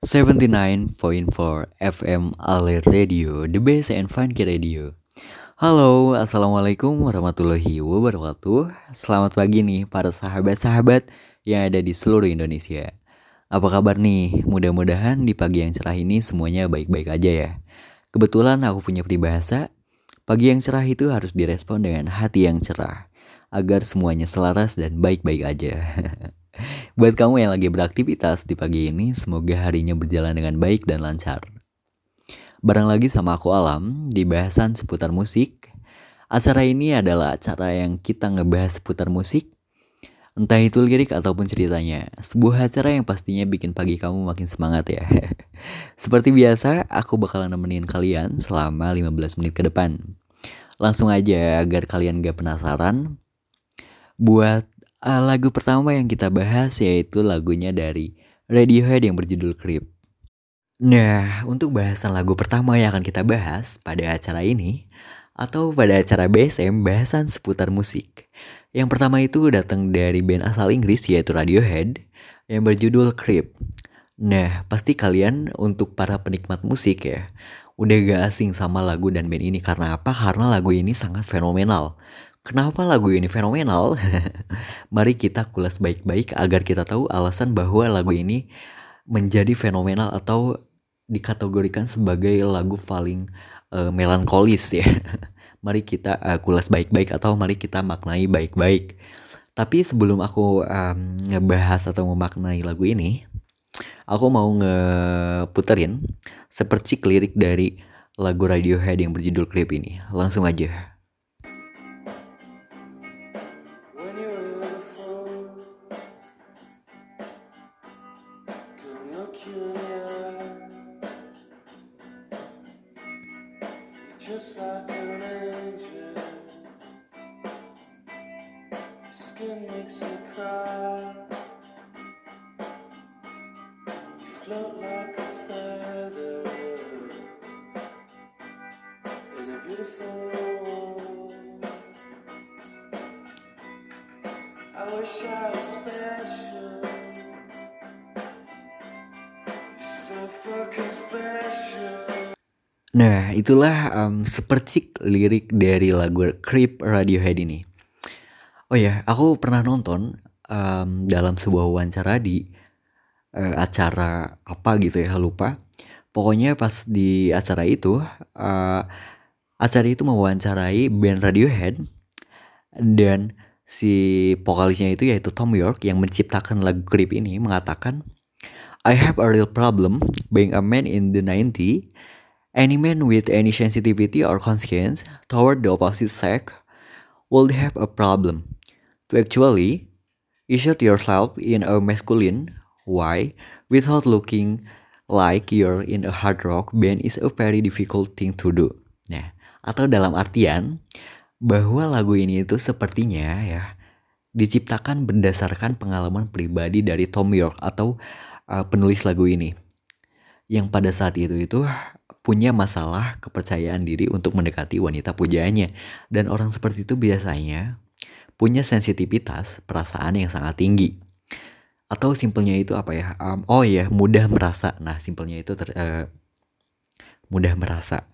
79.4 FM Alert Radio, the best and funky radio. Halo, Assalamualaikum warahmatullahi wabarakatuh. Selamat pagi nih para sahabat-sahabat yang ada di seluruh Indonesia. Apa kabar nih? Mudah-mudahan di pagi yang cerah ini semuanya baik-baik aja ya. Kebetulan aku punya peribahasa, pagi yang cerah itu harus direspon dengan hati yang cerah. Agar semuanya selaras dan baik-baik aja. Buat kamu yang lagi beraktivitas di pagi ini, semoga harinya berjalan dengan baik dan lancar. Barang lagi sama aku Alam di bahasan seputar musik. Acara ini adalah acara yang kita ngebahas seputar musik. Entah itu lirik ataupun ceritanya. Sebuah acara yang pastinya bikin pagi kamu makin semangat ya. Seperti biasa, aku bakalan nemenin kalian selama 15 menit ke depan. Langsung aja agar kalian gak penasaran. Buat uh, lagu pertama yang kita bahas yaitu lagunya dari Radiohead yang berjudul Creep. Nah, untuk bahasan lagu pertama yang akan kita bahas pada acara ini atau pada acara BSM bahasan seputar musik. Yang pertama itu datang dari band asal Inggris yaitu Radiohead yang berjudul Creep. Nah, pasti kalian untuk para penikmat musik ya, udah gak asing sama lagu dan band ini karena apa? Karena lagu ini sangat fenomenal. Kenapa lagu ini fenomenal? Mari kita kulas baik-baik agar kita tahu alasan bahwa lagu ini menjadi fenomenal atau dikategorikan sebagai lagu paling uh, melankolis ya. mari kita uh, kulas baik-baik atau mari kita maknai baik-baik. Tapi sebelum aku um, ngebahas atau memaknai lagu ini, aku mau ngeputerin sepercik lirik dari lagu Radiohead yang berjudul Creep ini. Langsung aja. Nah, itulah um, sepercik lirik dari lagu Creep Radiohead ini. Oh ya, aku pernah nonton um, dalam sebuah wawancara di uh, acara apa gitu ya, lupa. Pokoknya pas di acara itu, uh, acara itu mewawancarai band Radiohead dan si vokalisnya itu yaitu Tom York yang menciptakan lagu Creep ini mengatakan I have a real problem being a man in the 90 Any man with any sensitivity or conscience toward the opposite sex will have a problem. To actually insert yourself in a masculine way without looking like you're in a hard rock band is a very difficult thing to do. Nah, atau dalam artian bahwa lagu ini itu sepertinya ya diciptakan berdasarkan pengalaman pribadi dari Tom York atau uh, penulis lagu ini. Yang pada saat itu itu punya masalah kepercayaan diri untuk mendekati wanita pujaannya. Dan orang seperti itu biasanya punya sensitivitas perasaan yang sangat tinggi. Atau simpelnya itu apa ya? Um, oh ya, mudah merasa. Nah, simpelnya itu ter, uh, mudah merasa.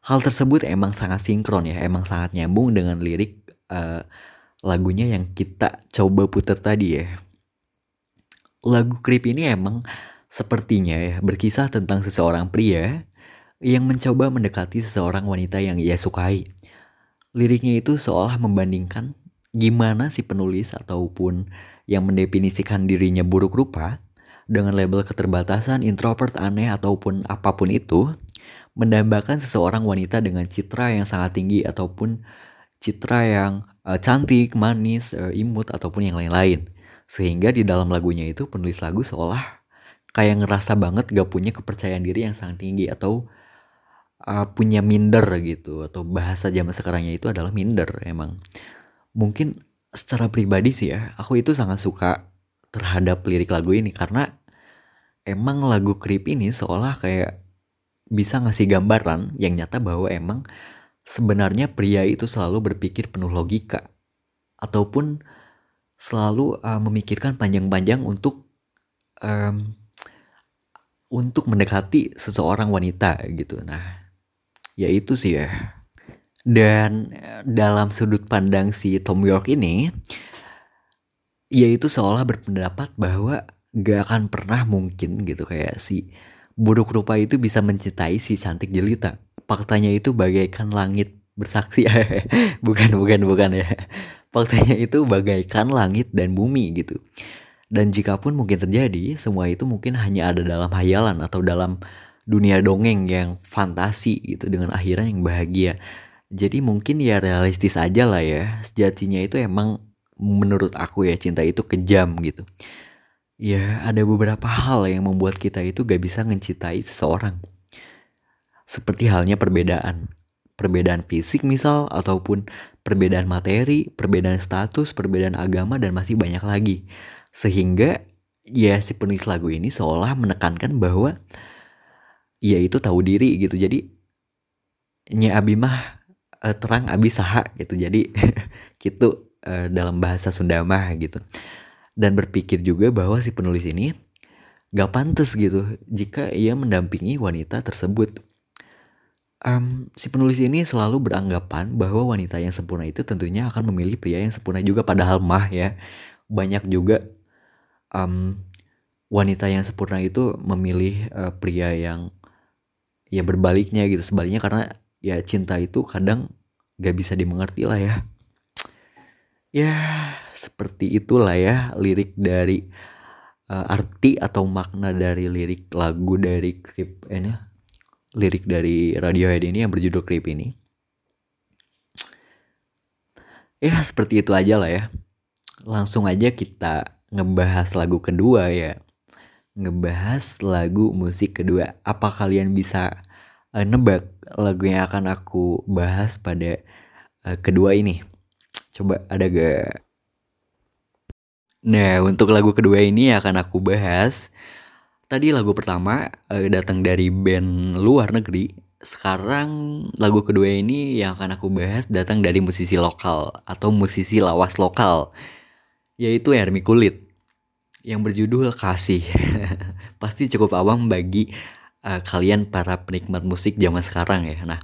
Hal tersebut emang sangat sinkron ya, emang sangat nyambung dengan lirik uh, lagunya yang kita coba putar tadi ya. Lagu Creep ini emang sepertinya ya berkisah tentang seseorang pria yang mencoba mendekati seseorang wanita yang ia sukai. Liriknya itu seolah membandingkan gimana si penulis ataupun yang mendefinisikan dirinya buruk rupa dengan label keterbatasan, introvert, aneh ataupun apa pun itu mendambakan seseorang wanita dengan citra yang sangat tinggi ataupun citra yang uh, cantik, manis, uh, imut ataupun yang lain-lain. Sehingga di dalam lagunya itu penulis lagu seolah kayak ngerasa banget gak punya kepercayaan diri yang sangat tinggi atau uh, punya minder gitu atau bahasa zaman sekarangnya itu adalah minder emang. Mungkin secara pribadi sih ya, aku itu sangat suka terhadap lirik lagu ini karena emang lagu Creep ini seolah kayak bisa ngasih gambaran yang nyata bahwa emang sebenarnya pria itu selalu berpikir penuh logika ataupun selalu uh, memikirkan panjang-panjang untuk um, untuk mendekati seseorang wanita gitu. Nah, ya itu sih ya. Dan eh, dalam sudut pandang si Tom York ini, yaitu seolah berpendapat bahwa gak akan pernah mungkin gitu kayak si buruk rupa itu bisa mencintai si cantik jelita. Faktanya itu bagaikan langit bersaksi. bukan, bukan, bukan ya. Faktanya itu bagaikan langit dan bumi gitu. Dan jika pun mungkin terjadi, semua itu mungkin hanya ada dalam hayalan atau dalam dunia dongeng yang fantasi gitu dengan akhiran yang bahagia. Jadi mungkin ya realistis aja lah ya. Sejatinya itu emang menurut aku ya cinta itu kejam gitu. Ya ada beberapa hal yang membuat kita itu gak bisa mencintai seseorang. Seperti halnya perbedaan. Perbedaan fisik misal ataupun perbedaan materi, perbedaan status, perbedaan agama dan masih banyak lagi. Sehingga ya si penulis lagu ini seolah menekankan bahwa ya itu tahu diri gitu. Jadi nya abi mah uh, terang abi saha gitu. Jadi gitu uh, dalam bahasa Sunda mah gitu. Dan berpikir juga bahwa si penulis ini gak pantas gitu jika ia mendampingi wanita tersebut. Um, si penulis ini selalu beranggapan bahwa wanita yang sempurna itu tentunya akan memilih pria yang sempurna juga padahal mah ya banyak juga um, wanita yang sempurna itu memilih uh, pria yang ya berbaliknya gitu sebaliknya karena ya cinta itu kadang gak bisa dimengerti lah ya ya seperti itulah ya lirik dari uh, arti atau makna dari lirik lagu dari klip ini lirik dari Radiohead ini yang berjudul Creep ini ya seperti itu aja lah ya langsung aja kita ngebahas lagu kedua ya. Ngebahas lagu musik kedua. Apa kalian bisa uh, nebak lagu yang akan aku bahas pada uh, kedua ini? Coba ada gak? Nah, untuk lagu kedua ini akan aku bahas. Tadi lagu pertama uh, datang dari band luar negeri. Sekarang lagu kedua ini yang akan aku bahas datang dari musisi lokal atau musisi lawas lokal yaitu Hermi Kulit yang berjudul Kasih. Pasti cukup awam bagi uh, kalian para penikmat musik zaman sekarang ya. Nah,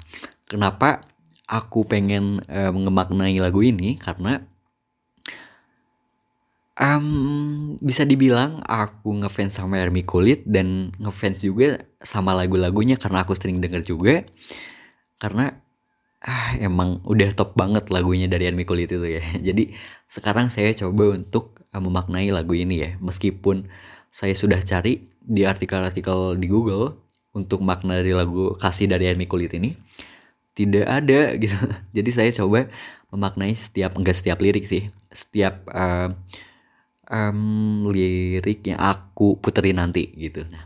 kenapa aku pengen uh, mengemaknai lagu ini karena um, bisa dibilang aku ngefans sama Hermi Kulit dan ngefans juga sama lagu-lagunya karena aku sering denger juga karena ah emang udah top banget lagunya dari Army Kulit itu ya. Jadi sekarang saya coba untuk uh, memaknai lagu ini ya. Meskipun saya sudah cari di artikel-artikel di Google untuk makna dari lagu kasih dari Army Kulit ini tidak ada gitu. Jadi saya coba memaknai setiap enggak setiap lirik sih, setiap uh, um, lirik yang aku puterin nanti gitu. Nah,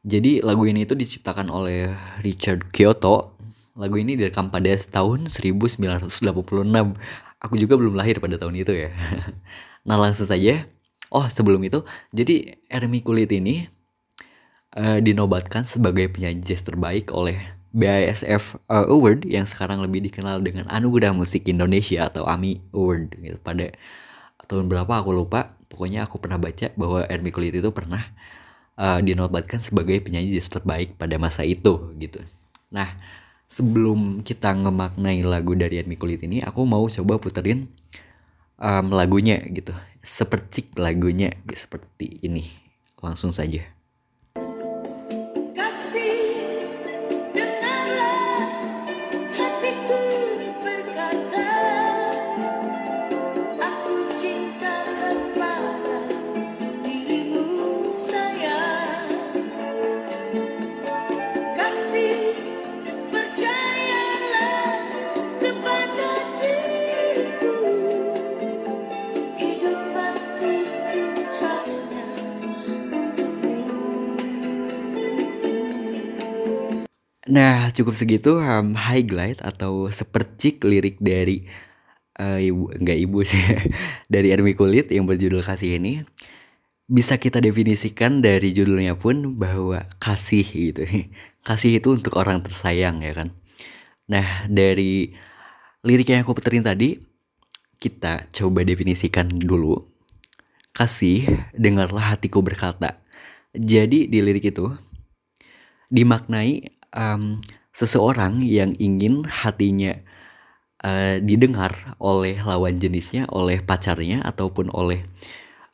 jadi lagu ini itu diciptakan oleh Richard Kyoto Lagu ini direkam pada tahun 1986. Aku juga belum lahir pada tahun itu ya. nah langsung saja. Oh sebelum itu, jadi Ermi Kulit ini uh, dinobatkan sebagai penyanyi jazz terbaik oleh BISF uh, Award yang sekarang lebih dikenal dengan Anugerah Musik Indonesia atau AMI Award gitu. Pada tahun berapa aku lupa. Pokoknya aku pernah baca bahwa Ermi Kulit itu pernah uh, dinobatkan sebagai penyanyi jazz terbaik pada masa itu gitu. Nah, sebelum kita ngemaknai lagu dari Admi Kulit ini, aku mau coba puterin um, lagunya gitu. Sepercik lagunya seperti ini. Langsung saja. Cukup segitu um, highlight atau sepercik lirik dari uh, ibu enggak ibu sih dari Ermi Kulit yang berjudul Kasih ini bisa kita definisikan dari judulnya pun bahwa kasih gitu. Kasih itu untuk orang tersayang ya kan. Nah, dari lirik yang aku puterin tadi kita coba definisikan dulu. Kasih, dengarlah hatiku berkata. Jadi di lirik itu dimaknai um, seseorang yang ingin hatinya uh, didengar oleh lawan jenisnya, oleh pacarnya ataupun oleh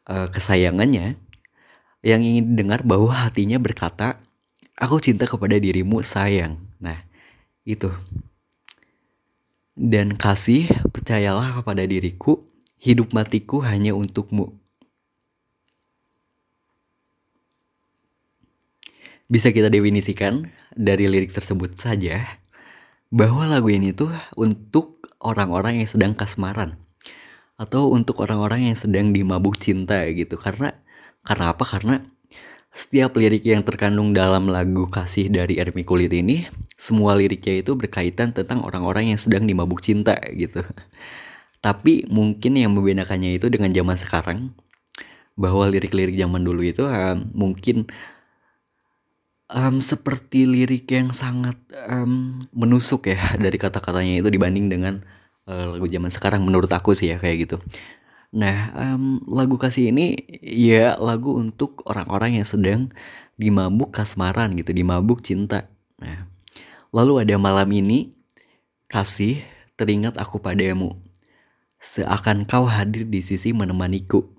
uh, kesayangannya yang ingin dengar bahwa hatinya berkata, "Aku cinta kepada dirimu, sayang." Nah, itu. Dan kasih, percayalah kepada diriku, hidup matiku hanya untukmu. Bisa kita definisikan dari lirik tersebut saja bahwa lagu ini tuh untuk orang-orang yang sedang kasmaran. Atau untuk orang-orang yang sedang dimabuk cinta gitu. Karena karena apa? Karena setiap lirik yang terkandung dalam lagu kasih dari Ermi Kulit ini semua liriknya itu berkaitan tentang orang-orang yang sedang dimabuk cinta gitu. Tapi mungkin yang membedakannya itu dengan zaman sekarang bahwa lirik-lirik zaman dulu itu um, mungkin um, seperti lirik yang sangat um, menusuk ya dari kata-katanya itu dibanding dengan uh, lagu zaman sekarang menurut aku sih ya kayak gitu. Nah, um, lagu kasih ini ya lagu untuk orang-orang yang sedang dimabuk kasmaran gitu, dimabuk cinta. Nah, lalu ada malam ini kasih teringat aku padamu. Seakan kau hadir di sisi menemaniku.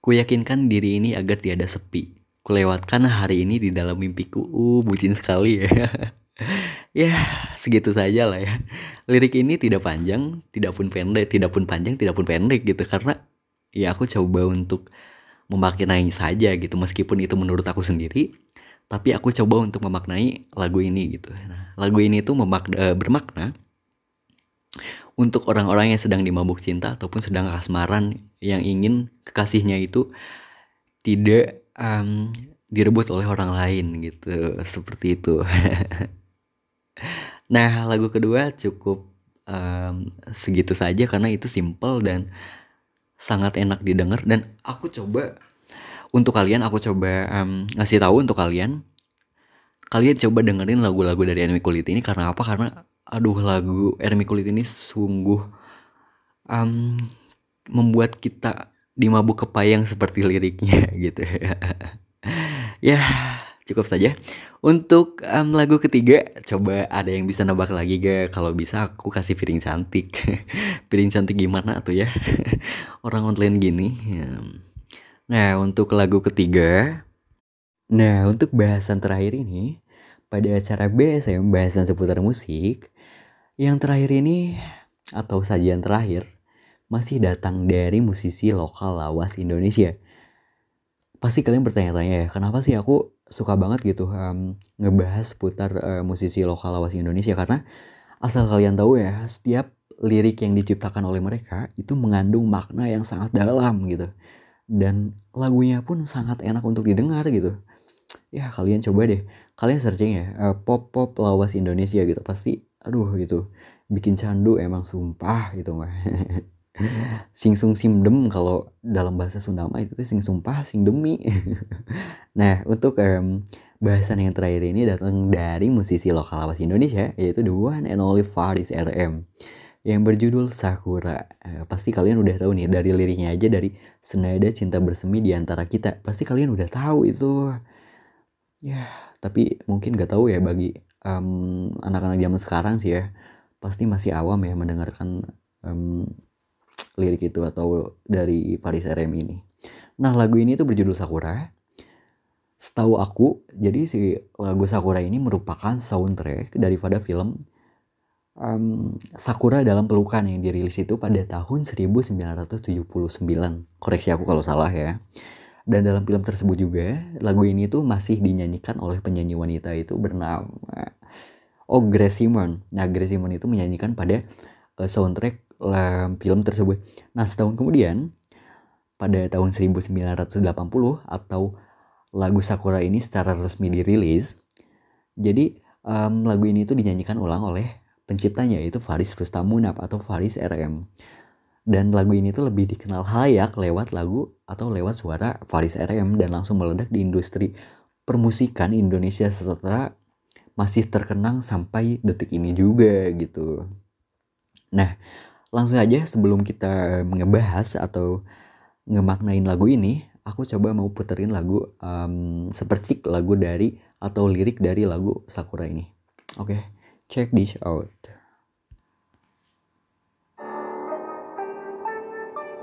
Ku yakinkan diri ini agar tiada sepi kulewatkan hari ini di dalam mimpiku. Uh, bucin sekali ya. ya, segitu saja lah ya. Lirik ini tidak panjang, tidak pun pendek, tidak pun panjang, tidak pun pendek gitu karena ya aku coba untuk memaknai saja gitu meskipun itu menurut aku sendiri tapi aku coba untuk memaknai lagu ini gitu. Nah, lagu ini tuh memakna, eh, bermakna untuk orang-orang yang sedang dimabuk cinta ataupun sedang kasmaran yang ingin kekasihnya itu tidak um, direbut oleh orang lain gitu seperti itu. Nah lagu kedua cukup um, segitu saja karena itu simple dan sangat enak didengar. Dan aku coba untuk kalian aku coba um, ngasih tahu untuk kalian. Kalian coba dengerin lagu-lagu dari Enemy Kulit ini karena apa? Karena aduh lagu Enemy Kulit ini sungguh um, membuat kita di mabuk kepayang seperti liriknya gitu. Ya cukup saja. Untuk um, lagu ketiga coba ada yang bisa nebak lagi gak? Kalau bisa aku kasih piring cantik. Piring cantik gimana tuh ya? Orang online gini nah untuk lagu ketiga nah untuk bahasan terakhir ini pada acara BSM bahasan seputar musik yang terakhir ini atau sajian terakhir masih datang dari musisi lokal lawas Indonesia. Pasti kalian bertanya-tanya ya, kenapa sih aku suka banget gitu um, ngebahas seputar uh, musisi lokal lawas Indonesia karena asal kalian tahu ya, setiap lirik yang diciptakan oleh mereka itu mengandung makna yang sangat dalam gitu. Dan lagunya pun sangat enak untuk didengar gitu. Ya kalian coba deh, kalian searching ya uh, pop pop lawas Indonesia gitu pasti, aduh gitu bikin candu emang sumpah gitu mah. Sing sung sim dem kalau dalam bahasa Sunda mah itu tuh sing sumpah sing demi. nah, untuk um, bahasan yang terakhir ini datang dari musisi lokal lawas Indonesia yaitu the one and only Faris RM yang berjudul Sakura. Eh, pasti kalian udah tahu nih dari liriknya aja dari senada cinta bersemi di antara kita. Pasti kalian udah tahu itu. Ya, tapi mungkin gak tahu ya bagi um, anak-anak zaman sekarang sih ya. Pasti masih awam ya mendengarkan um, lirik itu atau dari Faris RM ini. Nah lagu ini tuh berjudul Sakura. Setahu aku, jadi si lagu Sakura ini merupakan soundtrack daripada film um, Sakura dalam pelukan yang dirilis itu pada tahun 1979. Koreksi aku kalau salah ya. Dan dalam film tersebut juga lagu ini tuh masih dinyanyikan oleh penyanyi wanita itu bernama Oh Grace Simon. Nah Grace Simon itu menyanyikan pada uh, soundtrack film tersebut. Nah setahun kemudian pada tahun 1980 atau lagu Sakura ini secara resmi dirilis. Jadi um, lagu ini tuh dinyanyikan ulang oleh penciptanya yaitu Faris Rustamunap atau Faris RM. Dan lagu ini tuh lebih dikenal hayak lewat lagu atau lewat suara Faris RM dan langsung meledak di industri permusikan Indonesia setelah masih terkenang sampai detik ini juga gitu. Nah, Langsung aja sebelum kita ngebahas atau ngemaknain lagu ini, aku coba mau puterin lagu um, seperti lagu dari atau lirik dari lagu Sakura ini. Oke, okay, check this out.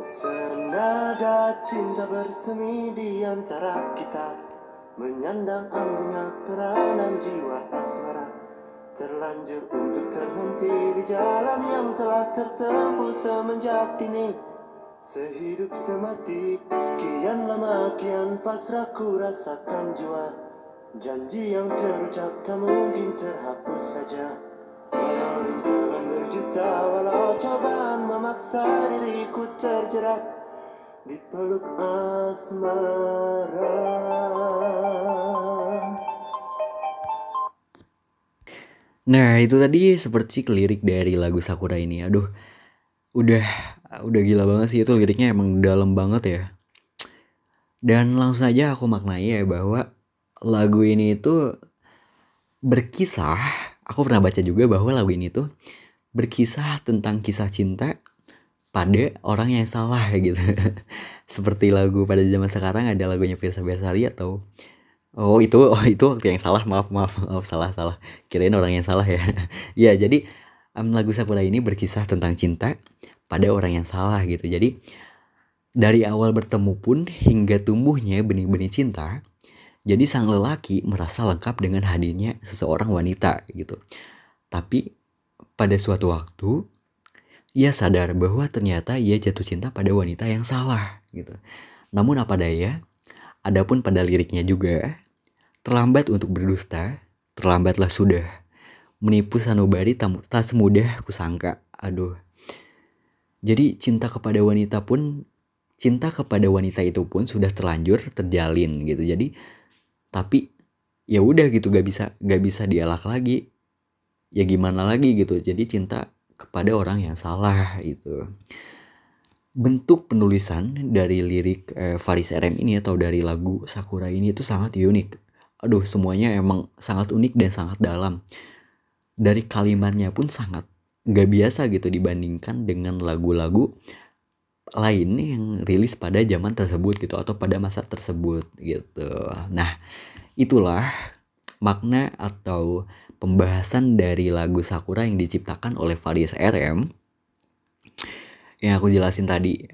Senada cinta bersemi di antara kita Menyandang ambunya peranan jiwa asmara Terlanjur untuk terhenti di jalan yang telah tertempuh semenjak dini Sehidup semati Kian lama kian pasrah ku rasakan jua Janji yang terucap tak mungkin terhapus saja. Walau rintangan berjuta Walau cobaan memaksa diriku terjerat Di peluk asmara Nah itu tadi seperti lirik dari lagu Sakura ini. Aduh udah udah gila banget sih. Itu liriknya emang dalam banget ya. Dan langsung aja aku maknai ya bahwa lagu ini itu berkisah aku pernah baca juga bahwa lagu ini tuh berkisah tentang kisah cinta pada orang yang salah gitu. Seperti lagu pada zaman sekarang ada lagunya Firsa Bersari atau oh itu oh itu waktu yang salah maaf maaf maaf salah salah kirain orang yang salah ya ya jadi um, lagu Sakura ini berkisah tentang cinta pada orang yang salah gitu. Jadi dari awal bertemu pun hingga tumbuhnya benih-benih cinta, jadi sang lelaki merasa lengkap dengan hadirnya seseorang wanita gitu. Tapi pada suatu waktu ia sadar bahwa ternyata ia jatuh cinta pada wanita yang salah gitu. Namun apa daya, adapun pada liriknya juga, terlambat untuk berdusta, terlambatlah sudah. Menipu sanubari tak, semudah kusangka. Aduh, jadi cinta kepada wanita pun cinta kepada wanita itu pun sudah terlanjur terjalin gitu. Jadi tapi ya udah gitu gak bisa gak bisa dialak lagi. Ya gimana lagi gitu. Jadi cinta kepada orang yang salah itu. Bentuk penulisan dari lirik eh, Faris RM ini atau dari lagu Sakura ini itu sangat unik. Aduh, semuanya emang sangat unik dan sangat dalam. Dari kalimatnya pun sangat nggak biasa gitu dibandingkan dengan lagu-lagu lain yang rilis pada zaman tersebut gitu atau pada masa tersebut gitu. Nah, itulah makna atau pembahasan dari lagu Sakura yang diciptakan oleh Faris RM yang aku jelasin tadi.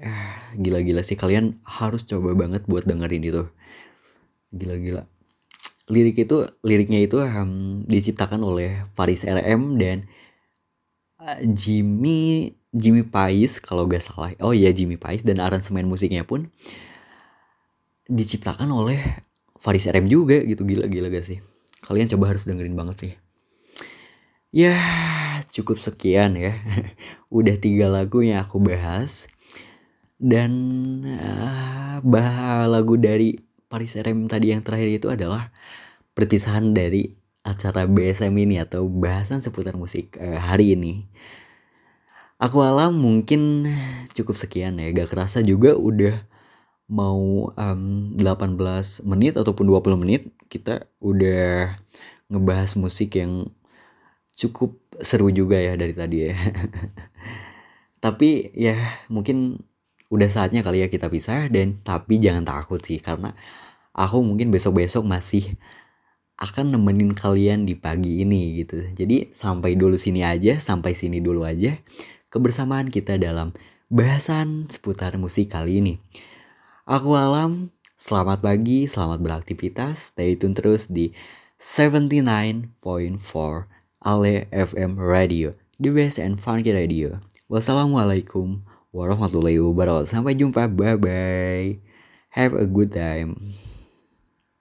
Gila-gila sih kalian harus coba banget buat dengerin itu. Gila-gila. Lirik itu liriknya itu um, diciptakan oleh Faris RM dan Jimmy Jimmy Pais kalau gak salah oh iya Jimmy Pais dan aransemen musiknya pun diciptakan oleh Faris RM juga gitu gila gila gak sih kalian coba harus dengerin banget sih ya cukup sekian ya. Udah tiga lagu yang aku bahas. Dan uh, bah lagu dari Faris RM tadi yang terakhir itu adalah perpisahan dari acara BSM ini atau bahasan seputar musik uh, hari ini. Aku alam mungkin cukup sekian ya, gak kerasa juga udah mau um, 18 menit ataupun 20 menit kita udah ngebahas musik yang cukup seru juga ya dari tadi ya. tapi ya mungkin udah saatnya kali ya kita pisah dan tapi jangan takut sih karena aku mungkin besok-besok masih akan nemenin kalian di pagi ini gitu. Jadi sampai dulu sini aja, sampai sini dulu aja kebersamaan kita dalam bahasan seputar musik kali ini. Aku Alam, selamat pagi, selamat beraktivitas, stay tune terus di 79.4 Ale FM Radio, the best and funky radio. Wassalamualaikum warahmatullahi wabarakatuh. Sampai jumpa, bye bye. Have a good time.